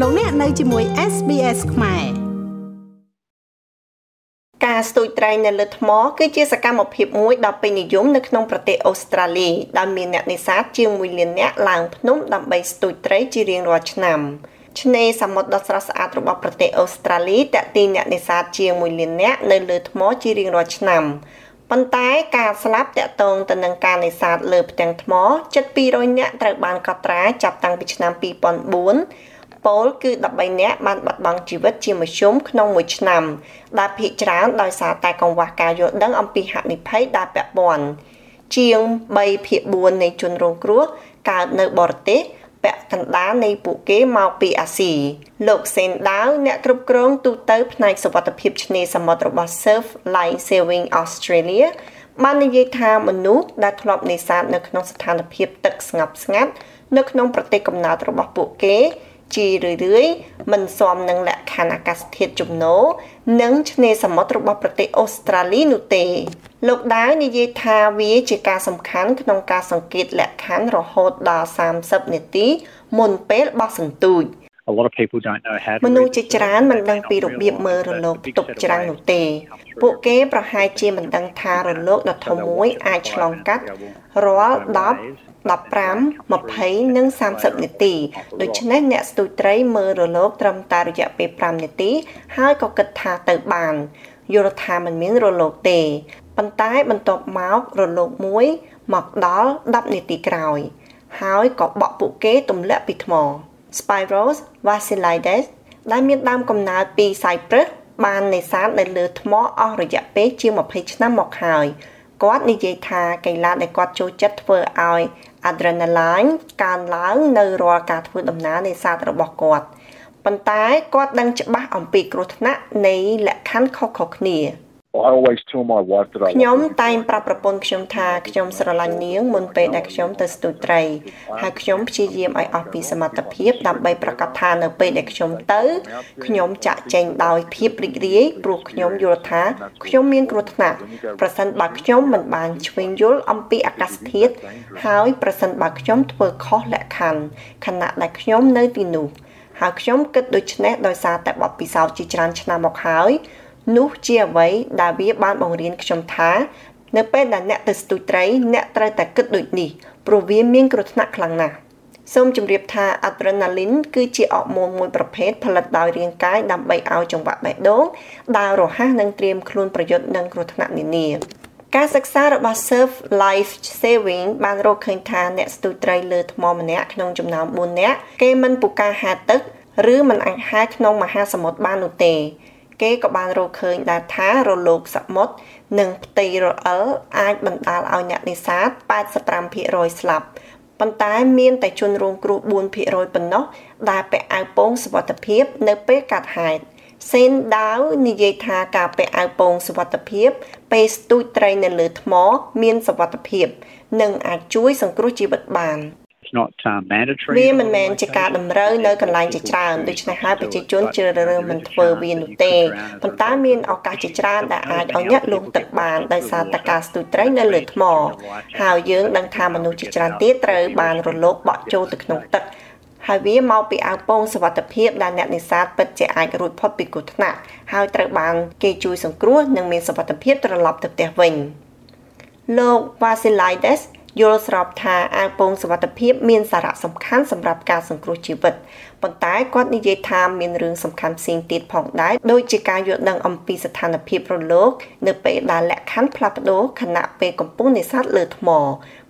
លោកអ្នកនៅជាមួយ SBS ខ្មែរការស្ទូចត្រីនៅលើថ្មគឺជាសកម្មភាពមួយដ៏ពេញនិយមនៅក្នុងប្រទេសអូស្ត្រាលីដែលមានអ្នកនេសាទជាង1លាននាក់ឡើងភ្នំដើម្បីស្ទូចត្រីជារៀងរាល់ឆ្នាំឆ្នេរសមុទ្រដ៏ស្រស់ស្អាតរបស់ប្រទេសអូស្ត្រាលីតាក់ទាញអ្នកនេសាទជាង1លាននាក់នៅលើថ្មជារៀងរាល់ឆ្នាំប៉ុន្តែការស្លាប់តាក់ទងទៅនឹងការនេសាទលើផ្ទាំងថ្មជិត200នាក់ត្រូវបានកត់ត្រាចាប់តាំងពីឆ្នាំ2004 ពលគឺ13នាក់បានបាត់បង់ជីវិតជាមធ្យមក្នុងមួយឆ្នាំដែលភាគច្រើនដោយសារតែកង្វះការយល់ដឹងអំពីហានិភ័យដែលពាក់ព័ន្ធជាង3ភាគ4នៃជនរងគ្រោះកើតនៅបរទេសពាក់កណ្ដាលនៃពួកគេមកពីអាស៊ីលោកសេនដាវអ្នកគ្រប់គ្រងទូតផ្នែកសុវត្ថិភាពឆ្នេរសមុទ្ររបស់ Surf Line Saving Australia បាននិយាយថាមនុស្សដែលធ្លាប់នេសាទនៅក្នុងស្ថានភាពទឹកស្ងប់ស្ងាត់នៅក្នុងប្រទេសកំណើតរបស់ពួកគេ ជារឿយៗមិនសមនឹងលក្ខខណ្ឌអាកាសធាតុជំនោរនិងឆ្នេរសមុទ្ររបស់ប្រទេសអូស្ត្រាលីនោះទេលោកដាវនិយាយថាវាជាការសំខាន់ក្នុងការសង្កេតលក្ខខណ្ឌរហូតដល់30នាទីមុនពេលបោះសន្ទូច A lot of people don't know how to មនុស្សជាច្រើនមិនដឹងពីរបៀបមើលរលកផ្ទុកច្រាំងនោះទេ ពួកគេប្រហែលជាមិនដឹងថារលកដ៏ធំមួយអាចឆ្លងកាត់រាល់10 15 20និង30នាទីដូច្នេះអ្នកស្ទូចត្រីមើលរលកត្រឹមតែរយៈពេល5នាទីហើយក៏គិតថាទៅបានយល់ថាมันមានរលកទេប៉ុន្តែបន្ទាប់មករលកមួយមកដល់10នាទីក្រោយ ហើយក៏បក់ពួកគេទម្លាក់ពីថ្ម Spiros vacillides ដែលមានដើមកំណើតពី Cyprus បាននេសាទនៅលើថ្មអស់រយៈពេលជាង20ឆ្នាំមកហើយគាត់និយាយថាកីឡាដែលគាត់ចូលចិត្តធ្វើឲ្យ adrenaline កើនឡើងនៅរាល់ការធ្វើដំណើរនេសាទរបស់គាត់ប៉ុន្តែគាត់ដឹងច្បាស់អំពីគ្រោះថ្នាក់នៃលក្ខខណ្ឌខុសៗគ្នា I always tell my wife that I ខ្ញុំតែងប្រាប់ប្រពន្ធខ្ញុំថាខ្ញុំស្រឡាញ់នាងមុនពេលដែលខ្ញុំទៅស្ទូចត្រី ហើយខ្ញុំព្យាយាមឲ្យអស់ពីសមត្ថភាពដើម្បីប្រកាសថានៅពេលដែលខ្ញុំទៅខ្ញុំចាក់ចែងដោយភាពរីករាយព្រោះខ្ញុំយល់ថាខ្ញុំមានគ្រោះថ្នាក់ប្រសិនបើខ្ញុំមិនបានឆ្វេងយល់អំពីអាកាសធាតុហើយប្រសិនបើខ្ញុំធ្វើខុសលក្ខខណ្ឌខណៈដែលខ្ញុំនៅទីនោះហើយខ្ញុំគិតដូច្នេះដោយសារតែបទពិសោធន៍ជាច្រើនឆ្នាំមកហើយ នោះជាអ្វីដែលវាបានបង្រៀនខ្ញុំថា នៅពេលដែលអ្នកទៅស្ទូចត្រី អ្នកត្រូវតែគិតដូចនេះព្រោះវាមានគ្រោះថ្នាក់ខ្លាំងណាស់សូមជម្រាបថា adrenaline គឺជាអរម៉ូនមួយប្រភេទផលិតដោយរាងកាយដើម្បីឲ្យចង្វាក់បេះដូងដើររហ័សនិងត្រៀមខ្លួនប្រយុទ្ធនឹងគ្រោះថ្នាក់នានាការសិក្សារបស់ Surf Life Saving បានរកឃើញថាអ្នកស្ទូចត្រីលើថ្មម្នាក់ក្នុងចំណោម4នាក់គេមិនពូកែហែលទឹក ឬមិនអាចហែលក្នុងមហាសមុទ្របាននោះទេ គេក៏បានរកឃើញដែរថារលកសមុទ្រនិងផ្ទៃរអិលអាចបណ្ដាលឲ្យអ្នកនេសាទ85%ស្លាប់ប៉ុន្តែមានតែជនរងគ្រោះ4%ប៉ុណ្ណោះដែលពាក់អាវពោងសុវត្ថិភាព នៅពេលកាត់ហេតុសេនដាវនិយាយថាការពាក់អាវពោងសុវត្ថិភាព ពេលស្ទូចត្រីនៅលើថ្ម មានសុវត្ថិភាព និងអាចជួយសង្គ្រោះជីវិតបាន។ It's not uh, mandatory វាមិនមែនជាការតម្រូវនៅកន្លែងជាច្រើនដូច្នេះហើយប្រជាជនជ្រើសរើសមិនធ្វើវានោះទេប៉ុន្តែមានឱកាសជាច្រើនដែលអាចឲ្យអ្នកលង់ទឹកបានដោយសារតែការស្ទូចត្រីនៅលើថ្មហើយយើងដឹងថាមនុស្សជាច្រើនទៀតត្រូវបានរលកបក់ចូលទៅក្នុងទឹកហើយវាមកពីអាវពោងសវត្ថភាពដែលអ្នកនេសាទពិតជាអាចរួចផុតពីគ្រោះថ្នាក់ហើយត្រូវបានគេជួយសង្គ្រោះនិងមានសវត្ថភាពត្រឡប់ទៅផ្ទះវិញលោក Vasilides យល់ស្របថាអាវពោងសុវត្ថិភាពមានសារៈសំខាន់សម្រាប់ការសង្គ្រោះជីវិតប៉ុន្តែគាត់និយាយថាមានរឿងសំខាន់ផ្សេងទៀតផងដែរដូចជាការយល់ដឹងអំពីស្ថានភាពរលកនៅពេលដែលលក្ខខណ្ឌផ្លាស់ប្ដូរខណៈពេលកំពុងនេសាទលើថ្ម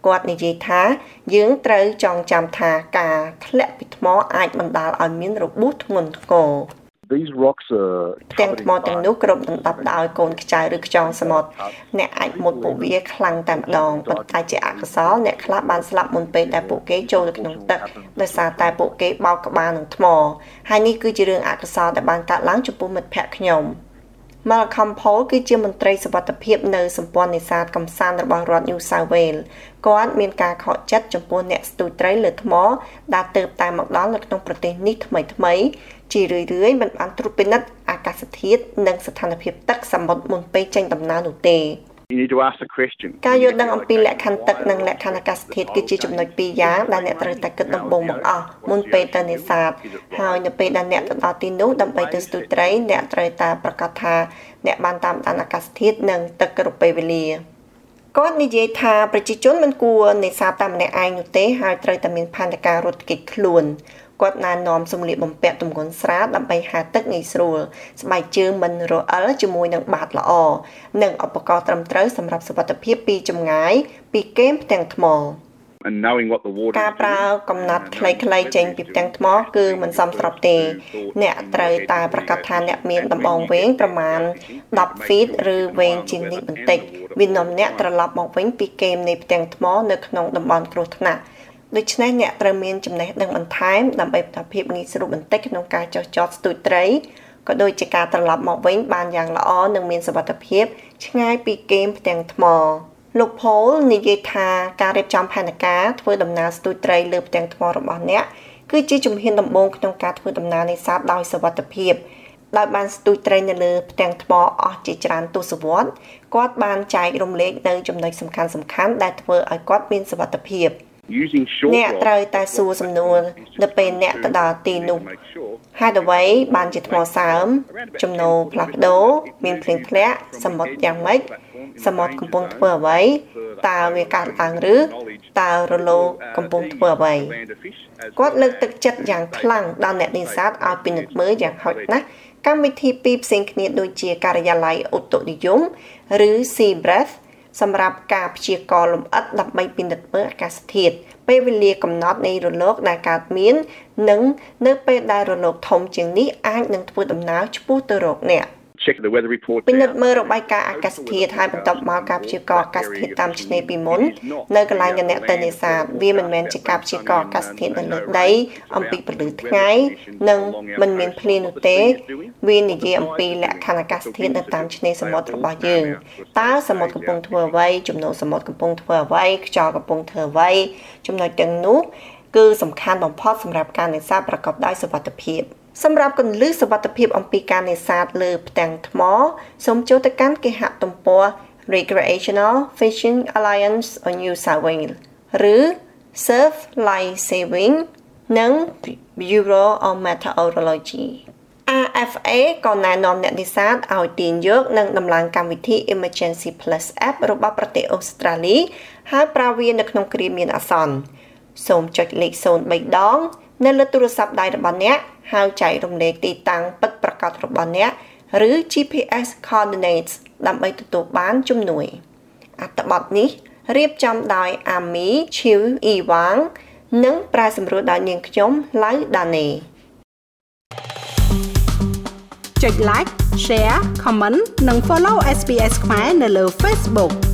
គាត់និយាយថាយើងត្រូវចងចាំថាការធ្លាក់ពីថ្មអាចបណ្ដាលឲ្យមានរបួសធ្ងន់ធ្ងរ These rocks are ទាំងថ្មទាំងនោះគ្របដណ្ដប់ដោយកូនខ្ចៅឬខ្យងសមុទ្រអ្នកអាចមុតពួកវាខ្លាំងតែម្ដងប៉ុន្តែជាអកុសលអ្នកខ្លះបានស្លាប់មុនពេលដែលពួកគេចូលទៅក្នុងទឹកដោយសារតែពួកគេបោកក្បាលនឹងថ្មហើយនេះគឺជារឿងអកុសលដែលបានកើតឡើងចំពោះមិត្តភ័ក្តិខ្ញុំ Malcolm Paul គឺជាមន្ត្រីសុវត្ថិភាពនៅសម្ព័ន្ធនេសាទកំសាន្តរបស់រដ្ឋ New South Wales គាត់មានការខកចិត្តចំពោះអ្នកស្ទូចត្រីលើថ្មដែលទើបតែមកដល់នៅក្នុងប្រទេសនេះថ្មីថ្មី ជារឿយៗមិនបានត្រួតពិនិត្យអាកាសធាតុនិងស្ថានភាពទឹកសមុទ្រមុនពេលចេញដំណើរនោះទេ You need to ask the question. ការយល់ដឹងអំពីលក្ខខណ្ឌទឹកនិងលក្ខខណ្ឌអាកាសធាតុគឺជាចំណុចពីរយ៉ាងដែលអ្នកត្រូវតែគិតដំបូងបង្អស់មុនពេលទៅនេសាទហើយនៅពេលដែលអ្នកទៅដល់ទីនោះដើម្បីទៅស្ទូចត្រីអ្នកត្រូវតែប្រកាសថាអ្នកបានតាមដានអាកាសធាតុនិងទឹកគ្រប់ពេលវេលាគាត់និយាយថាប្រជាជនមិនគួរនេសាទតែម្នាក់ឯងនោះទេហើយត្រូវតែមានផែនការរត់គេចខ្លួន គាត់ណែនាំសម្លៀកបំពាក់ទម្ងន់ស្រាលដើម្បីហាលទឹកងាយស្រួលស្បែកជើងមិនរអិលជាមួយនឹងបាតល្អនិងឧបករណ៍ត្រឹមត្រូវសម្រាប់សុវត្ថិភាពពីចម្ងាយពីគែមផ្ទាំងថ្ម And knowing what the water ការ is ប្រើ doing, កំណត់ខ្លីៗចេញពីផ្ទាំងថ្មគឺមិនសមស្របទេ អ្នកត្រូវតែប្រកាសថាអ្នកមានដំបងវែងប្រមាណ10 feet ឬវែងជាងនេះបន្តិចវានាំអ្នកត្រឡប់មកវិញពីគែមនៃផ្ទាំងថ្មនៅក្នុងតំបន់គ្រោះថ្នាក់ ដូច្នេះអ្នកត្រូវមានចំណេះដឹងបន្ថែមដើម្បីផ្ដល់ភាពងាយស្រួលបន្តិចក្នុងការចុះចតស្ទូចត្រីក៏ដូចជាការត្រឡប់មកវិញបានយ៉ាងល្អនិងមានសុវត្ថិភាពឆ្ងាយពីគែមផ្ទាំងថ្មលោកផូលនិយាយថាការរៀបចំផែនការធ្វើដំណើរស្ទូចត្រីលើផ្ទាំងថ្មរបស់អ្នកគឺជាជំហានដំបូងក្នុងការធ្វើដំណើរនេសាទដោយសុវត្ថិភាពដោយបានស្ទូចត្រីនៅលើផ្ទាំងថ្មអស់ជាច្រើនទសវត្សរ៍គាត់បានចែករំលែកនៅចំណុចសំខាន់សំខាន់ដែលធ្វើឲ្យគាត់មានសុវត្ថិភាព using short អ្នក rods ត្រូវតែសួរសំណួរនៅពេលអ្នកទៅដល់ទីនោះ make sure ហេតុអ្វីបានជាថ្មសើម ចំណូលផ្លាស់ប្ដូរមានភ្លៀងធ្លាក់សមុទ្រយ៉ាងម៉េចសមុទ្រកំពុងធ្វើអ្វីតើវាកើតឡើងឬតើរលកកំពុងធ្វើអ្វី land of fish as គាត់លើកទឹកចិត្តយ៉ាងខ្លាំងដល់អ្នកនេសាទឲ្យពិនិត្យមើលយ៉ាងហោចណាស់កម្មវិធីពីរផ្សេងគ្នាដូចជាការិយាល័យឧតុនិយម ឬ Sea Breath សម្រាប់ការព្យាករណ៍លម្អិតដើម្បីពិនិត្យមើលអាកាសធាតុពេលវេលាកំណត់នៃរលកដែលកើតមាន និង នៅពេលដែលរលកធំជាងនេះអាចនឹងធ្វើដំណើរឆ្ពោះទៅរកអ្នក check the weather report ពិនិត្យមើលរបាយការណ៍អាកាសធាតុហើយបន្ទាប់មកការព្យាករណ៍អាកាសធាតុតាមឆ្នេរពីមុននៅកន្លែងដែលអ្នកទៅនេសាទវាមិនមែនជាការព្យាករណ៍អាកាសធាតុនៅលើដីអំពីពន្លឺថ្ងៃនិងមិនមានភ្លៀងនោះទេវានិយាយអំពីលក្ខខណ្ឌអាកាសធាតុនៅតាមឆ្នេរសមុទ្ររបស់យើងតើសមុទ្រកំពុងធ្វើអ្វីជំនោរសមុទ្រកំពុងធ្វើអ្វីខ្យល់កំពុងធ្វើអ្វីចំណុចទាំងនោះគឺសំខាន់បំផុតសម្រាប់ការនេសាទប្រកបដោយសុវត្ថិភាព សម្រាប់កន្លឹះសុវត្ថិភាពអំពីការនេសាទលើផ្ទាំងថ្មសូមចូលទៅកាន់គេហទំព័រ Recreational Fishing Alliance of New South Wales ឬ Surf Life Saving និង Bureau of Meteorology RFA ក៏ណែនាំអ្នកនេសាទឲ្យទាញយកនិងដំឡើងកម្មវិធី Emergency Plus App របស់ប្រទេសអូស្ត្រាលី ហើយប្រើវានៅក្នុងគ្រាមានអាសន្នសូមចុចលេខ03ដង នៅលើទូរស័ព្ទដៃរបស់អ្នកហើយចែករំលែកទីតាំងពិតប្រាកដរបស់អ្នកឬ GPS coordinates ដើម្បីទទួលបានជំនួយអត្ថបទនេះរៀបចំដោយ Ami Chiu Iwang និងប្រែសម្រួលដោយនាងខ្ញុំ Lau Dane ចុច like share comment និង follow SPS ខ្មែរនៅលើ Facebook